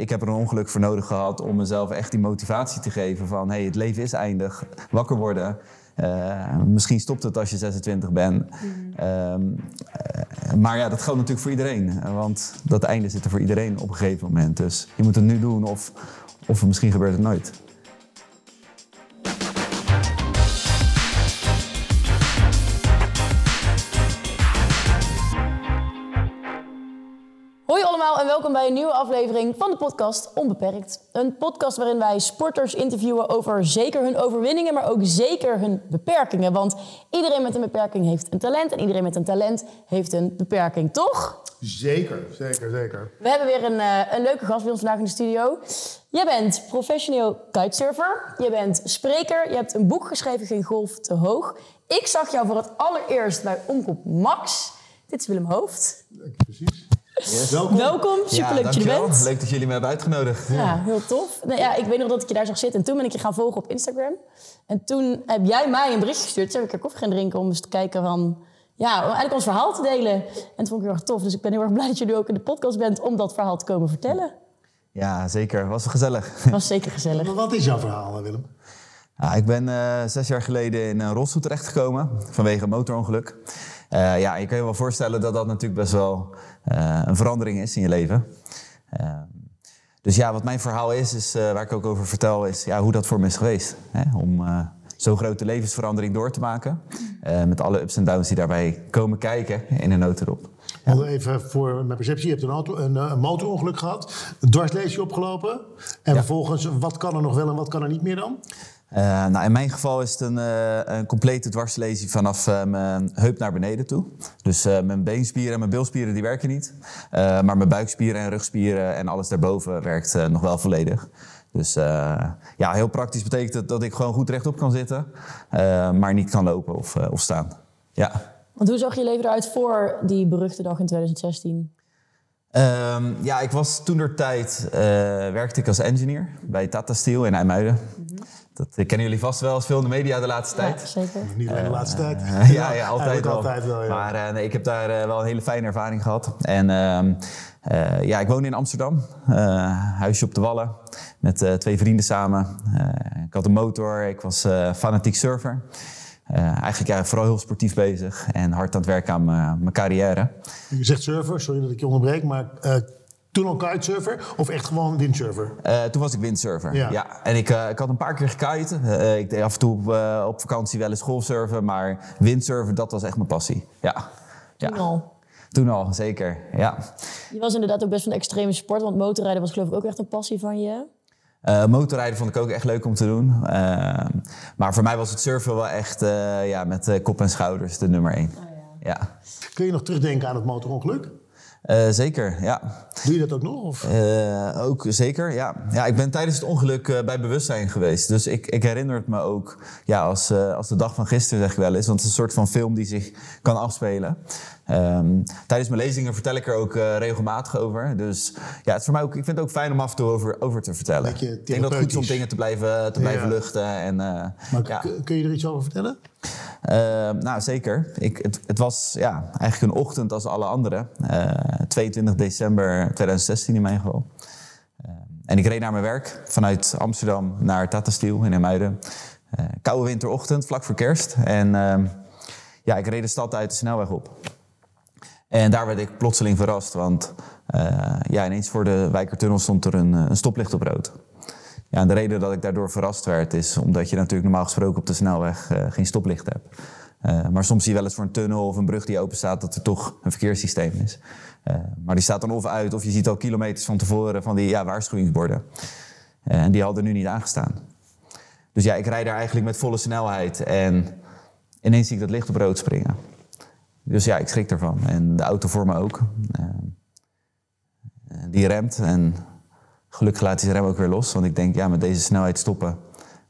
ik heb er een ongeluk voor nodig gehad om mezelf echt die motivatie te geven van hey, het leven is eindig, wakker worden. Uh, misschien stopt het als je 26 bent. Mm. Ehm, uh, maar ja, dat geldt natuurlijk voor iedereen. Want dat einde zit er voor iedereen op een gegeven moment. Dus je moet het nu doen of, of misschien gebeurt het nooit. Welkom bij een nieuwe aflevering van de podcast Onbeperkt. Een podcast waarin wij sporters interviewen over zeker hun overwinningen, maar ook zeker hun beperkingen. Want iedereen met een beperking heeft een talent en iedereen met een talent heeft een beperking, toch? Zeker, zeker, zeker. We hebben weer een, uh, een leuke gast bij ons vandaag in de studio. Jij bent professioneel kitesurfer, je bent spreker, je hebt een boek geschreven, Geen Golf te Hoog. Ik zag jou voor het allereerst bij Omroep Max. Dit is Willem Hoofd. Precies. Yes. Welkom. Welkom, superleuk dat je er bent. Leuk dat jullie me hebben uitgenodigd. Ja, heel tof. Nou ja, ik weet nog dat ik je daar zag zitten. En toen ben ik je gaan volgen op Instagram. En toen heb jij mij een bericht gestuurd. Toen heb ik er koffie gaan drinken om eens te kijken van... Ja, om eigenlijk ons verhaal te delen. En dat vond ik heel erg tof. Dus ik ben heel erg blij dat je nu ook in de podcast bent om dat verhaal te komen vertellen. Ja, zeker. Was wel gezellig. Het was zeker gezellig. Maar wat is jouw verhaal, Willem? Ja, ik ben eh, zes jaar geleden in een rolstoel terechtgekomen vanwege een motorongeluk. Eh, ja, je kan je wel voorstellen dat dat natuurlijk best wel eh, een verandering is in je leven. Eh, dus ja, wat mijn verhaal is, is eh, waar ik ook over vertel, is ja, hoe dat voor me is geweest. Hè? Om eh, zo'n grote levensverandering door te maken. Eh, met alle ups en downs die daarbij komen kijken in een notendop. Want Even voor mijn perceptie. Je hebt een, auto, een, eh, een motorongeluk gehad. Een dwarsleesje opgelopen. En vervolgens, wat kan er nog wel en wat kan er niet meer dan? Eh, nou, in mijn geval is het een, eh, een complete dwarslesie vanaf eh, mijn heup naar beneden toe. Dus mijn beenspieren en mijn bilspieren die werken niet. Maar mijn buikspieren en rugspieren en alles daarboven werkt nog wel volledig. Dus ja, heel praktisch betekent het dat ik gewoon goed rechtop kan zitten, maar niet kan lopen of, of staan. Ja. Want hoe zag je leven eruit voor die beruchte dag in 2016? Ehm, ja, ik was toen door tijd werkte ik als engineer bij Tata Steel in IJmuiden. Dat eh, kennen jullie vast wel als veel in de media de laatste tijd. Ja, zeker. Niet alleen de laatste tijd. Eh, ja, ja, altijd wel. altijd wel, ja. Maar eh, nee, ik heb daar eh, wel een hele fijne ervaring gehad. En ehm, eh, ja, ik woon in Amsterdam. Eh, huisje op de Wallen. Met eh, twee vrienden samen. Eh, ik had een motor. Ik was eh, fanatiek surfer. Eh, eigenlijk ja, vooral heel sportief bezig. En hard aan het werken aan mijn mijn carrière. Je zegt surfer, sorry dat ik je onderbreek. Maar eh, toen al kitesurfer of echt gewoon windsurfer? Eh, toen was ik windsurfer. Ja. Ja. En ik, eh, ik had een paar keer gekiten. Eh, ik deed af en toe op, op vakantie wel eens golfsurfen. Maar windsurfen, dat was echt mijn passie. Ja. Toen ja. al. Toen al, zeker. Ja. Je was inderdaad ook best van de extreme sport. Want motorrijden was geloof ik ook echt een passie van je. Eh, motorrijden vond ik ook echt leuk om te doen. Eh, maar voor mij was het surfen wel echt eh, ja, met eh, kop en schouders de nummer één. ja. Kun je nog terugdenken aan het motorongeluk? Eh, zeker, ja. Doe je dat ook nog? Of? Eh, ook zeker, ja. ja. Ik ben tijdens het ongeluk eh, bij bewustzijn geweest. Dus ik, ik herinner het me ook ja, als, als de dag van gisteren, zeg ik wel eens. Want het is een soort van film die zich kan afspelen. Ehm, tijdens mijn lezingen vertel ik er ook eh, regelmatig over. Dus ja, het is voor mij ook, ik vind het ook fijn om af en toe over, over te vertellen. Ik denk dat het goed is om dingen te blijven, te blijven Ja. luchten. En, eh, Maar ja. kun je er iets over vertellen? Eh, nou, zeker. Ik, het, het was ja, eigenlijk een ochtend als alle anderen. Eh, 22 december 2016 in mijn geval. Eh, en ik reed naar mijn werk vanuit Amsterdam naar Tata Steel in. Eh koude winterochtend, vlak voor kerst. En ehm, ja, ik reed de stad uit de snelweg op. En daar werd ik plotseling verrast, want eh, ja, ineens voor de Wijkertunnel stond er een, eh, een stoplicht op rood. Ja, en de reden dat ik daardoor verrast werd is omdat je natuurlijk normaal gesproken op de snelweg eh, geen stoplicht hebt. Maar soms zie je wel eens voor een tunnel of een brug die open staat dat er toch een verkeerssysteem is. Maar die staat dan of uit of je ziet al kilometers van tevoren van die ja, waarschuwingsborden. En die hadden nu niet aangestaan. Dus ja, ik rijd daar eigenlijk met volle snelheid en ineens zie ik dat licht op rood springen. Dus ja, ik schrik ervan. En de auto voor me ook. Eh, die remt en gelukkig laat hij zijn rem ook weer los. Want ik denk, ja, met deze snelheid stoppen,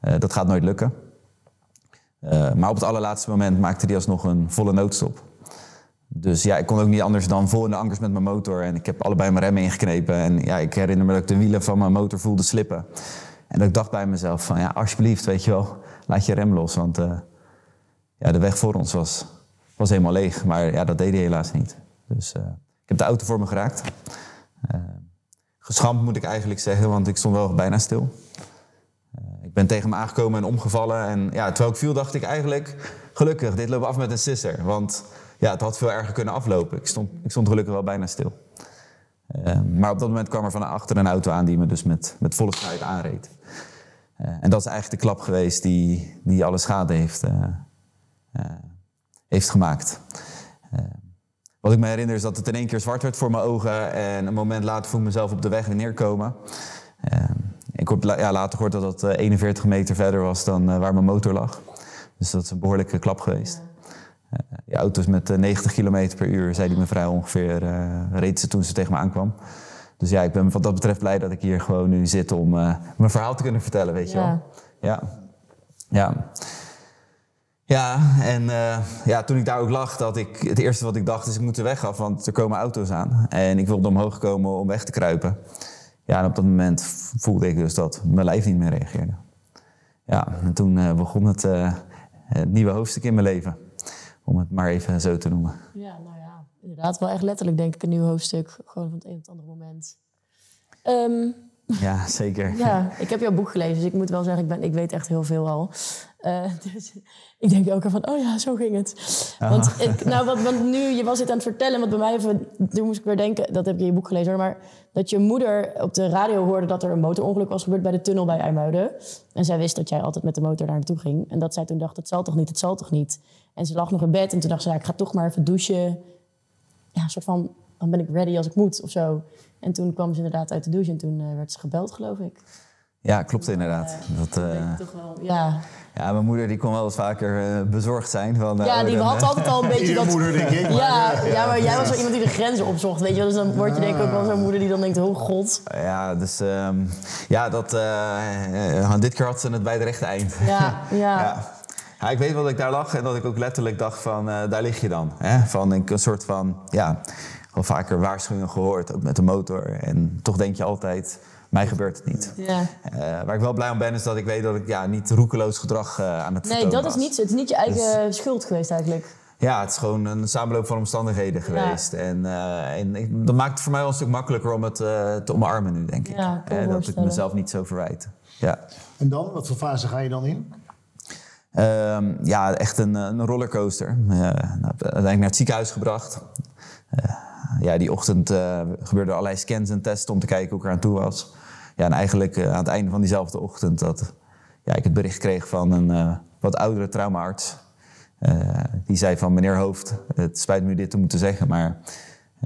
eh, dat gaat nooit lukken. Eh, maar op het allerlaatste moment maakte hij alsnog een volle noodstop. Dus ja, ik kon ook niet anders dan vol in de ankers met mijn motor. En ik heb allebei mijn remmen ingeknepen. En ja, ik herinner me dat ik de wielen van mijn motor voelde slippen. En dat ik dacht bij mezelf van, ja, alsjeblieft, weet je wel, laat je rem los. Want eh, ja, de weg voor ons was, was helemaal leeg. Maar ja, dat deed hij helaas niet. Dus eh, ik heb de auto voor me geraakt. Eh, geschampt moet ik eigenlijk zeggen, want ik stond wel bijna stil. Eh, ik ben tegen me aangekomen en omgevallen. En ja, terwijl ik viel, dacht ik eigenlijk, gelukkig, dit loopt af met een sisser. Want ja, het had veel erger kunnen aflopen. Ik stond, ik stond gelukkig wel bijna stil. Maar op dat moment kwam er van achter een auto aan die me dus met, met volle snelheid aanreed. En dat is eigenlijk de klap geweest die, die alle schade heeft, heeft gemaakt. Eh, wat ik me herinner is dat het in één keer zwart werd voor mijn ogen. En een moment later voel ik mezelf op de weg weer neerkomen. Eh, ik heb ja, later gehoord dat dat eh, 41 meter verder was dan eh, waar mijn motor lag. Dus dat is een behoorlijke klap geweest. Eh, die auto's met eh, 90 km per uur, zei die mevrouw ongeveer, eh, reed ze toen ze tegen me aankwam. Dus ja, ik ben wat dat betreft blij dat ik hier gewoon nu zit om eh, mijn verhaal te kunnen vertellen, weet je wel. Ja. Ja. Ja, en eh, ja, toen ik daar ook lag, dat ik, het eerste wat ik dacht is ik moet de weg af, want er komen auto's aan. En ik wilde omhoog komen om weg te kruipen. Ja, en op dat moment voelde ik dus dat mijn lijf niet meer reageerde. Ja, en toen eh, begon het, eh, het nieuwe hoofdstuk in mijn leven. Om het maar even zo te noemen. Ja, nou ja, inderdaad wel echt letterlijk denk ik een nieuw hoofdstuk. Gewoon van het een op het andere moment. Ehm, Ja, zeker. ja, ik heb jouw boek gelezen, dus ik moet wel zeggen, ik, ben, ik weet echt heel veel al. Eh, dus ik denk elke keer van, oh ja, zo ging het. Want, ik, nou, wat, want nu, je was dit aan het vertellen, wat bij mij even, toen moest ik weer denken, dat heb je in je boek gelezen hoor, maar dat je moeder op de radio hoorde dat er een motorongeluk was gebeurd bij de tunnel bij IJmuiden. En zij wist dat jij altijd met de motor daar naartoe ging. En dat zij toen dacht, het zal toch niet, het zal toch niet. En ze lag nog in bed en toen dacht ze, ja, ik ga toch maar even douchen. Ja, een soort van, dan ben ik ready als ik moet of zo. En toen kwam ze inderdaad uit de douche en toen eh, werd ze gebeld, geloof ik. Ja, klopt inderdaad. Dat, eh, Toch wel, ja. ja, mijn moeder die kon wel eens vaker eh, bezorgd zijn. Van, eh, Ja, oh, die dan, had eh, altijd al een beetje dat... moeder, denk ik. maar, Ja, eh, ja, maar jij was wel iemand die de grenzen opzocht, weet je wel. Dus dan word je denk ik ook wel zo'n moeder die dan denkt, oh god. Ja, dus ehm, ja, dat, eh, eh, dit keer had ze het bij het rechte eind. Ja, ja. ja. Ja, ik weet wel dat ik daar lag en dat ik ook letterlijk dacht van, eh, daar lig je dan. Hè? Van een soort van, ja, wel vaker waarschuwingen gehoord, ook met de motor. En toch denk je altijd, mij gebeurt het niet. ja. Eh, waar ik wel blij om ben, is dat ik weet dat ik ja, niet roekeloos gedrag eh, aan het Nee, vertonen dat is niet, het is niet je eigen schuld geweest eigenlijk. Ja, het is gewoon een samenloop van omstandigheden geweest. En, eh, en ik- dat maakt het voor mij wel een stuk makkelijker om het eh, te omarmen nu, denk ik. Ja, Eh, dat ik mezelf niet zo verwijt. Ja. En dan, wat voor fase ga je dan in? Ehm, ja, echt een, een rollercoaster. Eh, nou, uiteindelijk naar het ziekenhuis gebracht. Eh, ja, die ochtend eh, gebeurden allerlei scans en testen om te kijken hoe ik eraan toe was. Ja, en eigenlijk eh, aan het einde van diezelfde ochtend dat ja, ik het bericht kreeg van een eh, wat oudere traumaarts. Die zei van meneer Hoofd, het spijt me u dit te moeten zeggen, maar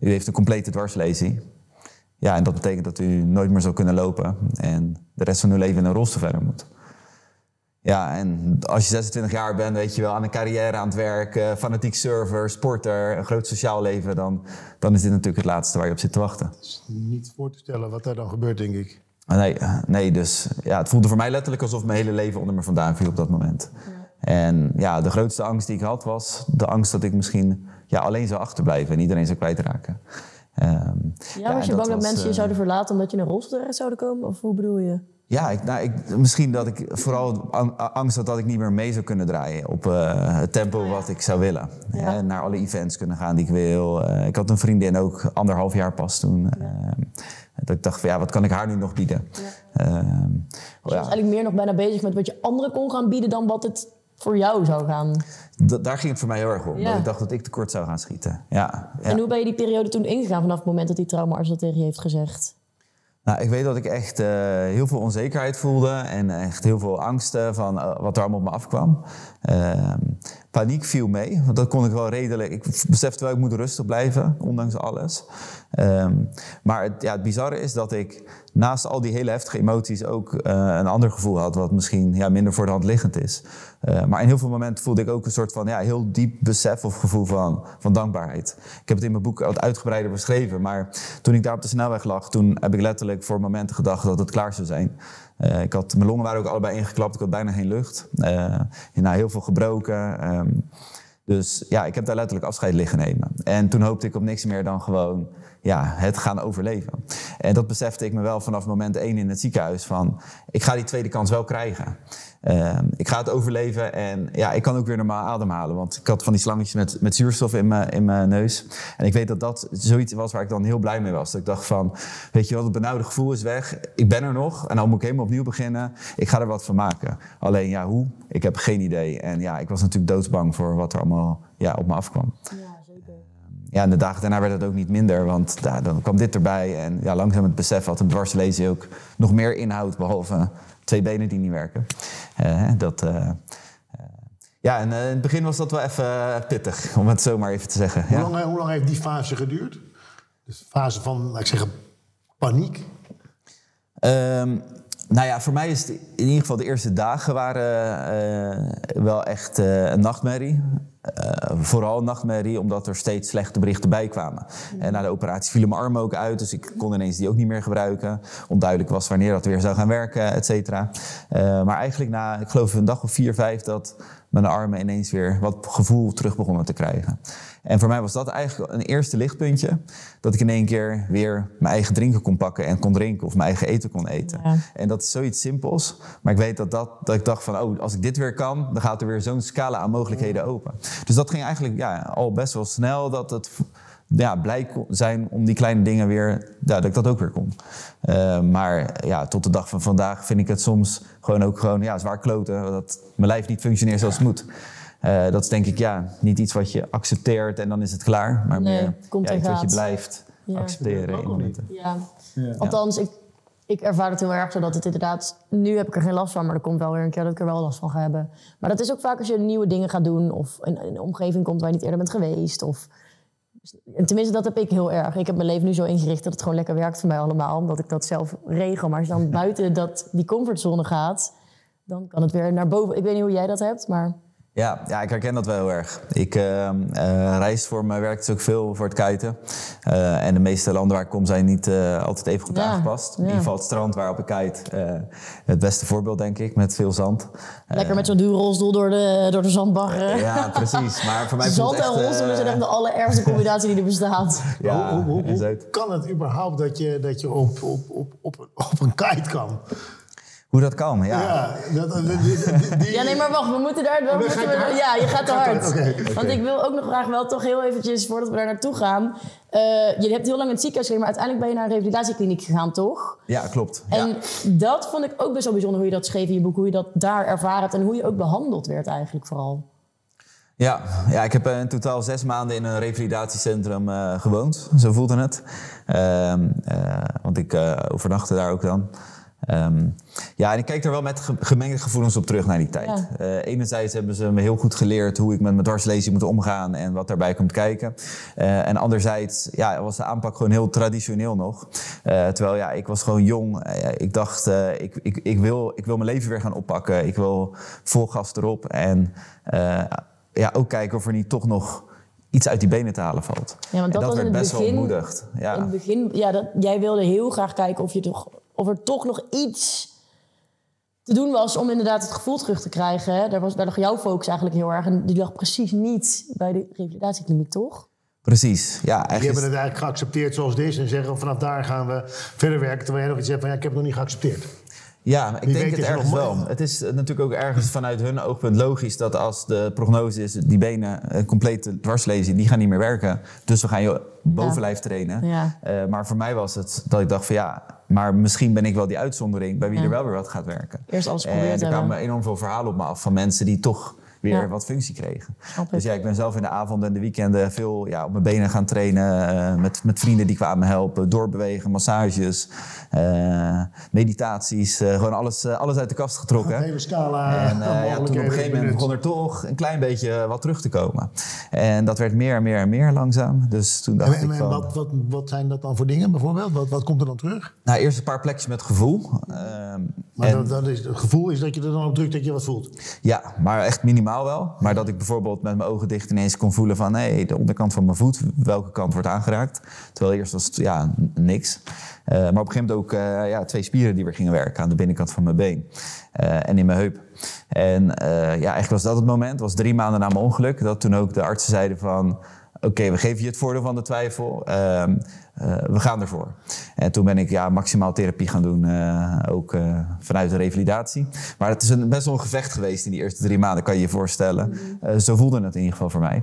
u heeft een complete dwarslesie. Ja, en dat betekent dat u nooit meer zal kunnen lopen en de rest van uw leven in een rolstoel verder moet. Ja, en als je 26 jaar bent, weet je wel, aan een carrière aan het werk, fanatiek server, sporter, een groot sociaal leven, dan, dan is dit natuurlijk het laatste waar je op zit te wachten. Niet voor te stellen wat er dan gebeurt, denk ik. Nee, nee, dus ja, het voelde voor mij letterlijk alsof mijn hele leven onder me vandaan viel op dat moment. En ja, de grootste angst die ik had was de angst dat ik misschien ja, alleen zou achterblijven en iedereen zou kwijtraken. Ehm, Ja, was je bang dat was, mensen je eh, zouden verlaten omdat je een rolstoel terecht zouden komen? Of hoe bedoel je? Ja, ik, nou, ik, misschien dat ik vooral ang- angst had dat ik niet meer mee zou kunnen draaien op eh, het tempo wat ik zou willen. Ja. Hè, naar alle events kunnen gaan die ik wil. Eh, ik had een vriendin ook anderhalf jaar pas toen. eh, dat ik dacht van ja, wat kan ik haar nu nog bieden? Ehm, Dus je was eigenlijk meer nog bijna bezig met wat je anderen kon gaan bieden dan wat het voor jou zou gaan. daar ging het voor mij heel erg om. Ja. Dat ik dacht dat ik tekort zou gaan schieten. Ja, ja. En hoe ben je die periode toen ingegaan vanaf het moment dat die traumaarts dat tegen je heeft gezegd? Nou, ik weet dat ik echt eh, heel veel onzekerheid voelde en echt heel veel angsten van eh, wat er allemaal op me afkwam. Ehm, paniek viel mee, want dat kon ik wel redelijk. Ik besefte wel, ik moet rustig blijven, ondanks alles. Ehm, maar het, ja, het bizarre is dat ik naast al die hele heftige emoties ook eh, een ander gevoel had, wat misschien ja, minder voor de hand liggend is. Eh, maar in heel veel momenten voelde ik ook een soort van ja, heel diep besef of gevoel van, van dankbaarheid. Ik heb het in mijn boek wat uitgebreider beschreven, maar toen ik daar op de snelweg lag, toen heb ik letterlijk voor momenten gedacht dat het klaar zou zijn. Eh, ik had, mijn longen waren ook allebei ingeklapt, ik had bijna geen lucht. Nou, heel veel gebroken. ehm, dus ja, ik heb daar letterlijk afscheid liggen nemen. En toen hoopte ik op niks meer dan gewoon ja, het gaan overleven. En dat besefte ik me wel vanaf moment één in het ziekenhuis. Van, ik ga die tweede kans wel krijgen. Ehm, ik ga het overleven en ja, ik kan ook weer normaal ademhalen. Want ik had van die slangetjes met, met zuurstof in mijn, in mijn neus. En ik weet dat dat zoiets was waar ik dan heel blij mee was. Dat ik dacht van, weet je wat, het benauwde gevoel is weg. Ik ben er nog en dan moet ik helemaal opnieuw beginnen. Ik ga er wat van maken. Alleen ja, hoe? Ik heb geen idee. En ja, ik was natuurlijk doodsbang voor wat er allemaal ja, op me afkwam. Ja, en de dagen daarna werd het ook niet minder, want ja, dan kwam dit erbij. En ja, langzaam het besef had een dwarslezen ook nog meer inhoud, behalve twee benen die niet werken. Eh, dat, eh, eh, ja, en in het begin was dat wel even pittig, om het zo maar even te zeggen. Hoe, Ja. lang, hoe lang heeft die fase geduurd? Dus de fase van, laat ik zeggen, paniek. Ehm, nou ja, voor mij is het in ieder geval de eerste dagen waren wel echt een nachtmerrie. Eh, vooral nachtmerrie, omdat er steeds slechte berichten bij kwamen. En na de operatie vielen mijn armen ook uit, dus ik kon ineens die ook niet meer gebruiken. Onduidelijk was wanneer dat weer zou gaan werken, et cetera. Eh, maar eigenlijk na, ik geloof een dag of vier, vijf, dat mijn armen ineens weer wat gevoel terug begonnen te krijgen. En voor mij was dat eigenlijk een eerste lichtpuntje. Dat ik in één keer weer mijn eigen drinken kon pakken en kon drinken. Of mijn eigen eten kon eten. Ja. En dat is zoiets simpels. Maar ik weet dat, dat, dat ik dacht van, oh, als ik dit weer kan, dan gaat er weer zo'n scala aan mogelijkheden open. Dus dat ging eigenlijk ja, al best wel snel dat het ja, blij zijn om die kleine dingen weer, ja, dat ik dat ook weer kon. Eh, maar ja, tot de dag van vandaag vind ik het soms gewoon ook gewoon, ja, zwaar kloten. Dat mijn lijf niet functioneert zoals het moet. Eh, dat is denk ik ja, niet iets wat je accepteert en dan is het klaar. Maar Nee, meer komt ja, iets wat je blijft Ja. accepteren in momenten. Ja. Althans, ik, ik ervaar het heel erg zo dat het inderdaad... Nu heb ik er geen last van, maar er komt wel weer een keer dat ik er wel last van ga hebben. Maar dat is ook vaak als je nieuwe dingen gaat doen... of in in een omgeving komt waar je niet eerder bent geweest. Of, tenminste, dat heb ik heel erg. Ik heb mijn leven nu zo ingericht dat het gewoon lekker werkt voor mij allemaal. Omdat ik dat zelf regel. Maar als je dan buiten dat, die comfortzone gaat... dan kan het weer naar boven. Ik weet niet hoe jij dat hebt, maar... Ja, ja, ik herken dat wel heel erg. Ik eh, eh, reis voor mijn werk dus ook veel voor het kiten. Eh, en de meeste landen waar ik kom zijn niet eh, altijd even goed Ja, aangepast. In ja. ieder geval het strand waarop ik kite. eh, het beste voorbeeld, denk ik, met veel zand. Lekker met zo'n duurrolstoel door de, door de zandbagger. Ja, precies. Maar voor mij Zand het en rolstoelen zijn echt de allerergste combinatie die er bestaat. ja, hoe, hoe, hoe zout. kan het überhaupt dat je, dat je op, op, op, op, op een kite kan? Hoe dat kan, ja. Ja, dat, die, die- die- Ja, nee, maar wacht, we moeten daar... wel moeten ik we- hard? ja, je gaat te hard. Want ik wil ook nog graag wel toch heel eventjes, voordat we daar naartoe gaan... eh, je hebt heel lang in het ziekenhuis gelegen, maar uiteindelijk ben je naar een revalidatiekliniek gegaan, toch? Ja, klopt. Ja. En dat vond ik ook best wel bijzonder, hoe je dat schreef in je boek. Hoe je dat daar ervaren hebt en hoe je ook behandeld werd eigenlijk vooral. Ja, ja, ik heb eh, in totaal zes maanden in een revalidatiecentrum eh, gewoond. Zo voelde het. Ehm, eh, want ik eh, overnachtte daar ook dan. Ehm, ja, en ik kijk er wel met ge- gemengde gevoelens op terug naar die tijd. Ja. Eh, enerzijds hebben ze me heel goed geleerd hoe ik met mijn dwarslezing moet omgaan en wat daarbij komt kijken. Eh, en anderzijds ja, was de aanpak gewoon heel traditioneel nog. Eh, terwijl ja, ik was gewoon jong. Ik dacht, ik, ik, ik, wil, ik wil mijn leven weer gaan oppakken. Ik wil vol gas erop. En ja, ook kijken of er niet toch nog iets uit die benen te halen valt. Ja, want En dat was werd in het best begin- wel ontmoedigd. Ja. In het begin, ja, dat, jij wilde heel graag kijken of, je toch, of er toch nog iets te doen was om inderdaad het gevoel terug te krijgen. Hè? Daar, was, daar lag jouw focus eigenlijk heel erg. En die lag precies niet bij de revalidatiekliniek, toch? Precies. Ja, die eigenlijk hebben is- het eigenlijk geaccepteerd zoals het is en zeggen vanaf daar gaan we verder werken. Terwijl jij nog iets zegt van ja, ik heb het nog niet geaccepteerd. Ja, ik Wie denk het er ergens wel. Het is natuurlijk ook ergens vanuit hun oogpunt logisch dat als de prognose is, die benen eh, compleet dwarslezen, die gaan niet meer werken. Dus we gaan je bovenlijf trainen. Ja. Eh, maar voor mij was het dat ik dacht van ja, maar misschien ben ik wel die uitzondering bij wie Ja. er wel weer wat gaat werken. Eerst alles En geprobeerd er kwamen enorm veel verhalen op me af van mensen die toch weer Ja. wat functie kregen. Dus ja, ik ben zelf in de avonden en de weekenden veel ja, op mijn benen gaan trainen. eh, met, met vrienden die kwamen helpen. Doorbewegen, massages, eh, meditaties. eh, gewoon alles, alles uit de kast getrokken. Een hele scala En eh, ja, toen op een gegeven moment begon er toch een klein beetje wat terug te komen. En dat werd meer en meer en meer langzaam. Dus toen dacht En, en, ik en van... wat, wat, wat zijn dat dan voor dingen bijvoorbeeld? Wat, wat komt er dan terug? Nou, eerst een paar plekjes met gevoel. Ehm, Maar en- dat, dat is, het gevoel is dat je er dan op drukt dat je wat voelt. Ja, maar echt minimaal wel. Maar dat ik bijvoorbeeld met mijn ogen dicht ineens kon voelen van... hé, de onderkant van mijn voet, welke kant wordt aangeraakt. Terwijl eerst was het ja, niks. Eh, maar op een gegeven moment ook eh, ja, twee spieren die weer gingen werken... aan de binnenkant van mijn been eh, en in mijn heup. En ja, eigenlijk was dat het moment. Was drie maanden na mijn ongeluk. Dat toen ook de artsen zeiden van... oké, we geven je het voordeel van de twijfel. Ehm, eh, we gaan ervoor. En toen ben ik ja, maximaal therapie gaan doen, eh, ook eh, vanuit de revalidatie. Maar het is een, best wel een gevecht geweest in die eerste drie maanden, kan je je voorstellen. Eh, zo voelde het in ieder geval voor mij.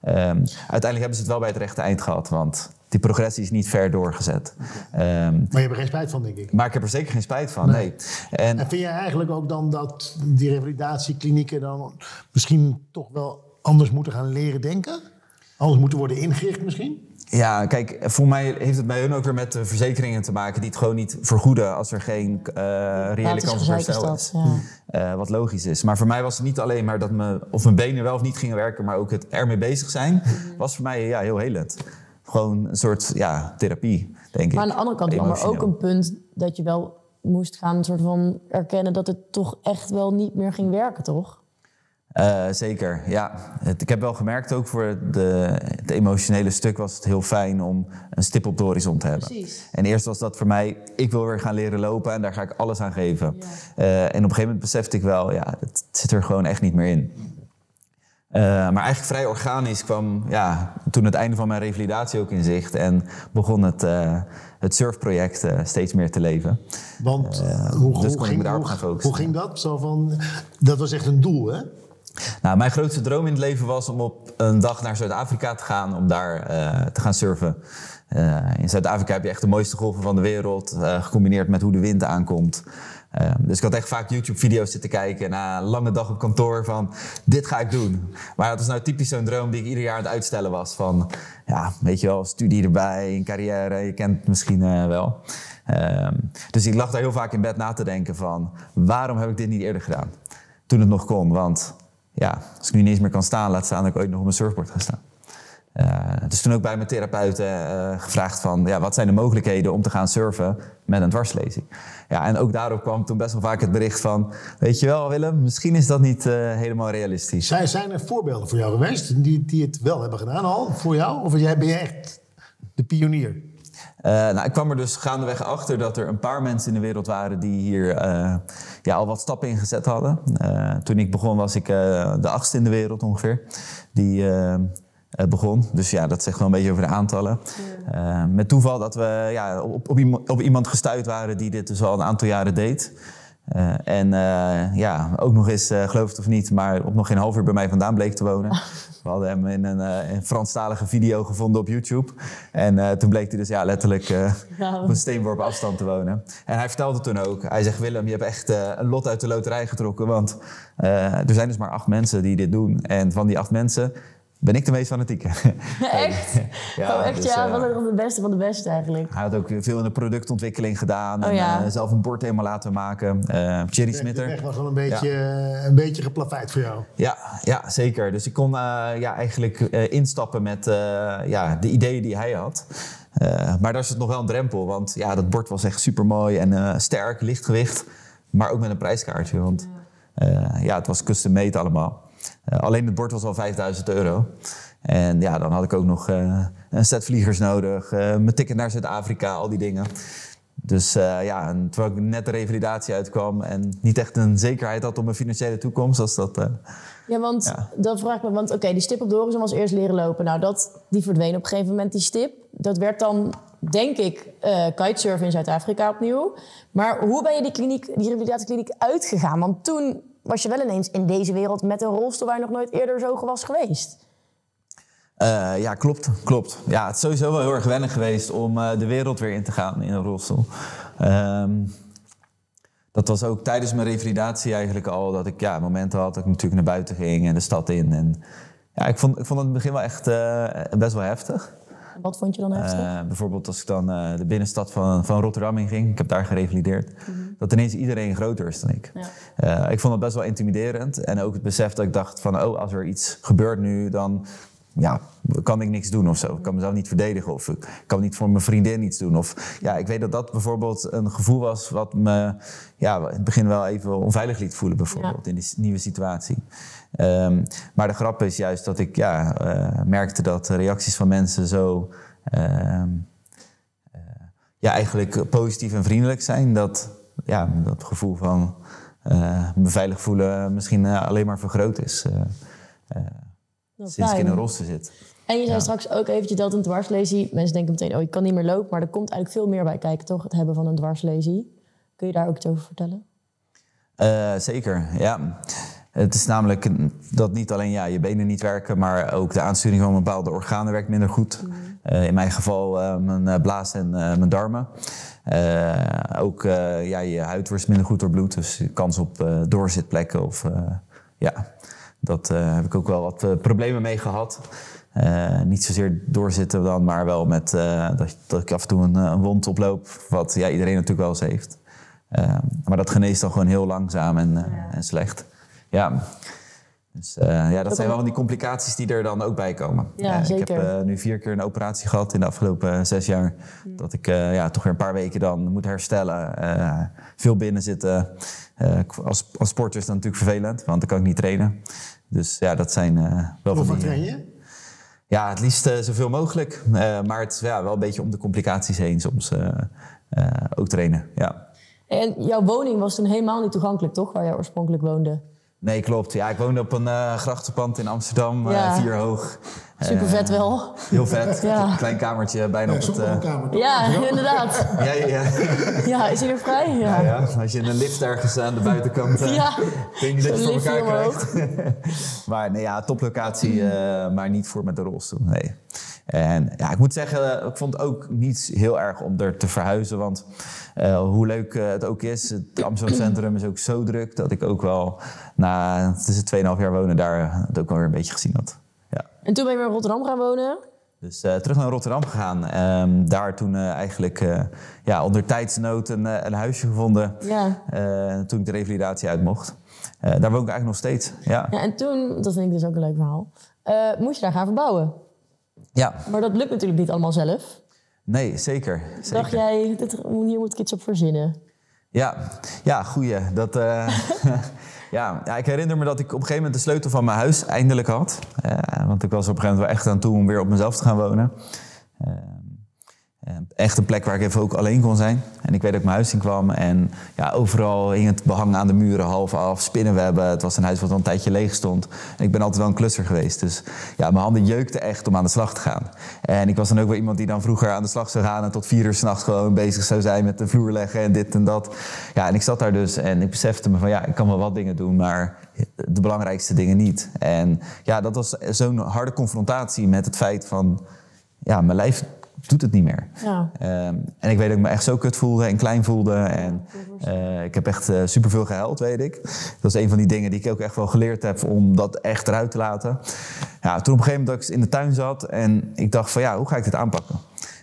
Ehm, uiteindelijk hebben ze het wel bij het rechte eind gehad, want die progressie is niet ver doorgezet. Ehm, Maar je hebt er geen spijt van, denk ik. maar ik heb er zeker geen spijt van, nee. En En vind jij eigenlijk ook dan dat die revalidatieklinieken dan misschien toch wel anders moeten gaan leren denken? Anders moeten worden ingericht misschien? Ja, kijk, voor mij heeft het bij hun ook weer met de verzekeringen te maken die het gewoon niet vergoeden als er geen eh reële kans op herstel is. ja. Eh, wat logisch is. Maar voor mij was het niet alleen maar dat me, of mijn benen wel of niet gingen werken, maar ook het ermee bezig zijn, Mhm. was voor mij ja, heel helend. Gewoon een soort ja, therapie, denk ik. Maar aan de andere kant kwam er ook een punt dat je wel moest gaan soort van erkennen dat het toch echt wel niet meer ging werken, toch? Eh, zeker, ja. Het, ik heb wel gemerkt, ook voor de, het emotionele stuk was het heel fijn om een stip op de horizon te hebben. Precies. En eerst was dat voor mij, ik wil weer gaan leren lopen en daar ga ik alles aan geven. Eh, en op een gegeven moment besefte ik wel, ja, het zit er gewoon echt niet meer in. Eh, maar eigenlijk vrij organisch kwam ja, toen het einde van mijn revalidatie ook in zicht. En begon het, eh, het surfproject eh, steeds meer te leven. Want dus hoe, kon hoe, ik me ging, daarop hoe, gaan focussen. hoe ging dat? Zo van, dat was echt een doel, hè? Nou, mijn grootste droom in het leven was om op een dag naar Zuid-Afrika te gaan om daar eh, te gaan surfen. Eh, in Zuid-Afrika heb je echt de mooiste golven van de wereld, eh, gecombineerd met hoe de wind aankomt. Eh, dus ik had echt vaak YouTube-video's zitten kijken na een lange dag op kantoor van dit ga ik doen. Maar dat is nou typisch zo'n droom die ik ieder jaar aan het uitstellen was. Van ja, weet je wel, studie erbij, een carrière, je kent het misschien wel. Ehm, dus ik lag daar heel vaak in bed na te denken van waarom heb ik dit niet eerder gedaan? Toen het nog kon, want ja, als ik nu niet eens meer kan staan, laat staan dat ik ooit nog op mijn surfboard ga staan. Eh, dus toen ook bij mijn therapeuten eh, gevraagd van, ja, wat zijn de mogelijkheden om te gaan surfen met een dwarslezing? Ja, en ook daarop kwam toen best wel vaak het bericht van, weet je wel Willem, misschien is dat niet eh, helemaal realistisch. Zijn, zijn er voorbeelden voor jou geweest die, die het wel hebben gedaan al voor jou? Of jij, ben je echt de pionier? Eh, nou, ik kwam er dus gaandeweg achter dat er een paar mensen in de wereld waren die hier eh, ja, al wat stappen in gezet hadden. Eh, toen ik begon was ik de achtste in de wereld ongeveer. Die begon. Dus ja, dat zegt wel een beetje over de aantallen. Met toeval dat we ja, op, op, iemand, op iemand gestuurd waren die dit dus al een aantal jaren deed. Eh, en eh, ja, ook nog eens, eh, geloof het of niet, maar op nog geen half uur bij mij vandaan bleek te wonen. We hadden hem in een, een Franstalige video gevonden op YouTube. En toen bleek hij dus ja, letterlijk op een steenworp afstand te wonen. En hij vertelde toen ook, hij zegt Willem, je hebt echt een lot uit de loterij getrokken. Want er zijn dus maar acht mensen die dit doen. En van die acht mensen ben ik de meest fanatieke. echt? Ja, oh, echt, dus, ja. Wat een de beste van de beste eigenlijk. Hij had ook veel in de productontwikkeling gedaan. Oh, en ja. eh, zelf een bord helemaal laten maken. Eh Thierry Smitter. weg was wel een beetje, een beetje geplaveid voor jou. Ja, ja, zeker. Dus ik kon eh, ja, eigenlijk eh, instappen met eh, ja, de ideeën die hij had. Eh, maar daar zit nog wel een drempel, want ja, dat bord was echt super mooi en eh, sterk, lichtgewicht. Maar ook met een prijskaartje, want eh, ja, het was custom made allemaal. Eh, alleen het bord was al 5000 euro. En ja, dan had ik ook nog eh, een set vliegers nodig, eh, mijn ticket naar Zuid-Afrika, al die dingen. Dus ja, en terwijl ik net de revalidatie uitkwam en niet echt een zekerheid had op mijn financiële toekomst, was dat... Ja, want Ja. dan vraag ik me, want oké, die stip op de horizon was eerst leren lopen. Nou, dat, die verdween op een gegeven moment, die stip. Dat werd dan, denk ik, eh kitesurfen in Zuid-Afrika opnieuw. Maar hoe ben je die, kliniek, die revalidatiekliniek uitgegaan? Want toen was je wel ineens in deze wereld met een rolstoel waar je nog nooit eerder zo was geweest. Eh, ja, klopt, klopt. Ja, het is sowieso wel heel erg wennen geweest om eh, de wereld weer in te gaan in een rolstoel. Ehm, dat was ook tijdens mijn revalidatie eigenlijk al dat ik ja, momenten had dat ik natuurlijk naar buiten ging en de stad in. En ja, ik vond, ik vond het in het begin wel echt eh, best wel heftig. Wat vond je dan heftig? Eh, bijvoorbeeld als ik dan eh, de binnenstad van, van Rotterdam in ging, ik heb daar gerevalideerd, dat ineens iedereen groter is dan ik. Ja. Eh, ik vond het best wel intimiderend en ook het besef dat ik dacht van, oh, als er iets gebeurt nu, dan ja, kan ik niks doen of zo. Ik kan mezelf niet verdedigen of ik kan niet voor mijn vriendin iets doen. Of ja, ik weet dat dat bijvoorbeeld een gevoel was wat me ja, in het begin wel even onveilig liet voelen, bijvoorbeeld in die nieuwe situatie. Ehm, maar de grap is juist dat ik ja, eh, merkte dat de reacties van mensen zo ehm, eh, ja, eigenlijk positief en vriendelijk zijn. Dat ja, dat gevoel van eh, me veilig voelen misschien alleen maar vergroot is. Sinds ik in fijn. een rolstoel zit. En je zei straks ook eventjes dat een dwarslesie... Mensen denken meteen, oh, ik kan niet meer lopen. Maar er komt eigenlijk veel meer bij kijken, toch? Het hebben van een dwarslesie. Kun je daar ook iets over vertellen? Eh, zeker, ja. Het is namelijk dat niet alleen ja, je benen niet werken, maar ook de aansturing van bepaalde organen werkt minder goed. Eh, in mijn geval eh, mijn blaas en mijn darmen. Ook ja, je huid wordt minder goed door bloed, dus kans op doorzitplekken. Of, ja, dat eh, heb ik ook wel wat eh, problemen mee gehad. Eh, niet zozeer doorzitten dan, maar wel met dat, dat ik af en toe een, een wond oploop, wat ja, iedereen natuurlijk wel eens heeft. Maar dat geneest dan gewoon heel langzaam en, en slecht. Ja. Dus eh, ja, dat zijn wel van die complicaties die er dan ook bij komen. Ja, Eh, Ik zeker. heb eh, nu vier keer een operatie gehad in de afgelopen eh, zes jaar. Dat ik eh, ja, toch weer een paar weken dan moet herstellen. eh, veel binnen zitten. Eh, als, als sporter is dat natuurlijk vervelend, want dan kan ik niet trainen. Dus ja, dat zijn eh, wel Hoe van vaak die... train je? Ja, het liefst zoveel mogelijk. Eh, maar het is ja, wel een beetje om de complicaties heen soms eh, eh, ook trainen. Ja. En jouw woning was toen helemaal niet toegankelijk, toch? Waar jij oorspronkelijk woonde. Nee, klopt. Ja, ik woonde op een eh grachtenpand in Amsterdam, eh, vier hoog. Super vet Eh, wel. Heel vet. Ja. Klein kamertje bijna Ja, op het... eh, kamer. toch? Ja, inderdaad. ja, ja, ja. Ja, is hij weer vrij? Ja. ja, als je in een lift ergens aan de buitenkant... eh, Ja. Ik denk niet dat je voor elkaar krijgt. maar nee, ja, toplocatie, eh, maar niet voor met de rolstoel. Nee. En ja, ik moet zeggen, ik vond het ook niet heel erg om er te verhuizen. Want eh, hoe leuk eh, het ook is, het Amsterdam Centrum is ook zo druk... dat ik ook wel na het is het 2,5 jaar wonen daar het ook wel weer een beetje gezien had. Ja. En toen ben je weer in Rotterdam gaan wonen. Dus eh, terug naar Rotterdam gegaan. Ehm, daar toen eh, eigenlijk eh, ja, onder tijdsnood een, eh, een huisje gevonden. Ja. eh, toen ik de revalidatie uit mocht. Eh, daar woon ik eigenlijk nog steeds. Ja. ja. En toen, dat vind ik dus ook een leuk verhaal, eh, moest je daar gaan verbouwen. Ja, Maar dat lukt natuurlijk niet allemaal zelf. nee, zeker. zeker. Dacht jij, dit, hier moet ik iets op verzinnen? Ja, ja goeie. Dat, eh, ja, ja, ik herinner me dat ik op een gegeven moment de sleutel van mijn huis eindelijk had. Eh, want ik was op een gegeven moment wel echt aan toe om weer op mezelf te gaan wonen. Eh, echt een plek waar ik even ook alleen kon zijn. En ik weet dat ik mijn huis in kwam. En ja, overal hing het behang aan de muren half af. Spinnenwebben. Het was een huis wat al een tijdje leeg stond. En ik ben altijd wel een klusser geweest. Dus ja, mijn handen jeukten echt om aan de slag te gaan. En ik was dan ook wel iemand die dan vroeger aan de slag zou gaan... en tot vier uur s'nachts gewoon bezig zou zijn met de vloer leggen en dit en dat. Ja, en ik zat daar dus en ik besefte me van... ja, ik kan wel wat dingen doen, maar de belangrijkste dingen niet. En ja, dat was zo'n harde confrontatie met het feit van... ja, mijn lijf doet het niet meer. Ja. Ehm, en ik weet dat ik me echt zo kut voelde en klein voelde. En eh, ik heb echt super superveel gehuild, weet ik. Dat is een van die dingen die ik ook echt wel geleerd heb om dat echt eruit te laten. Ja, toen op een gegeven moment dat ik in de tuin zat en ik dacht van ja, hoe ga ik dit aanpakken?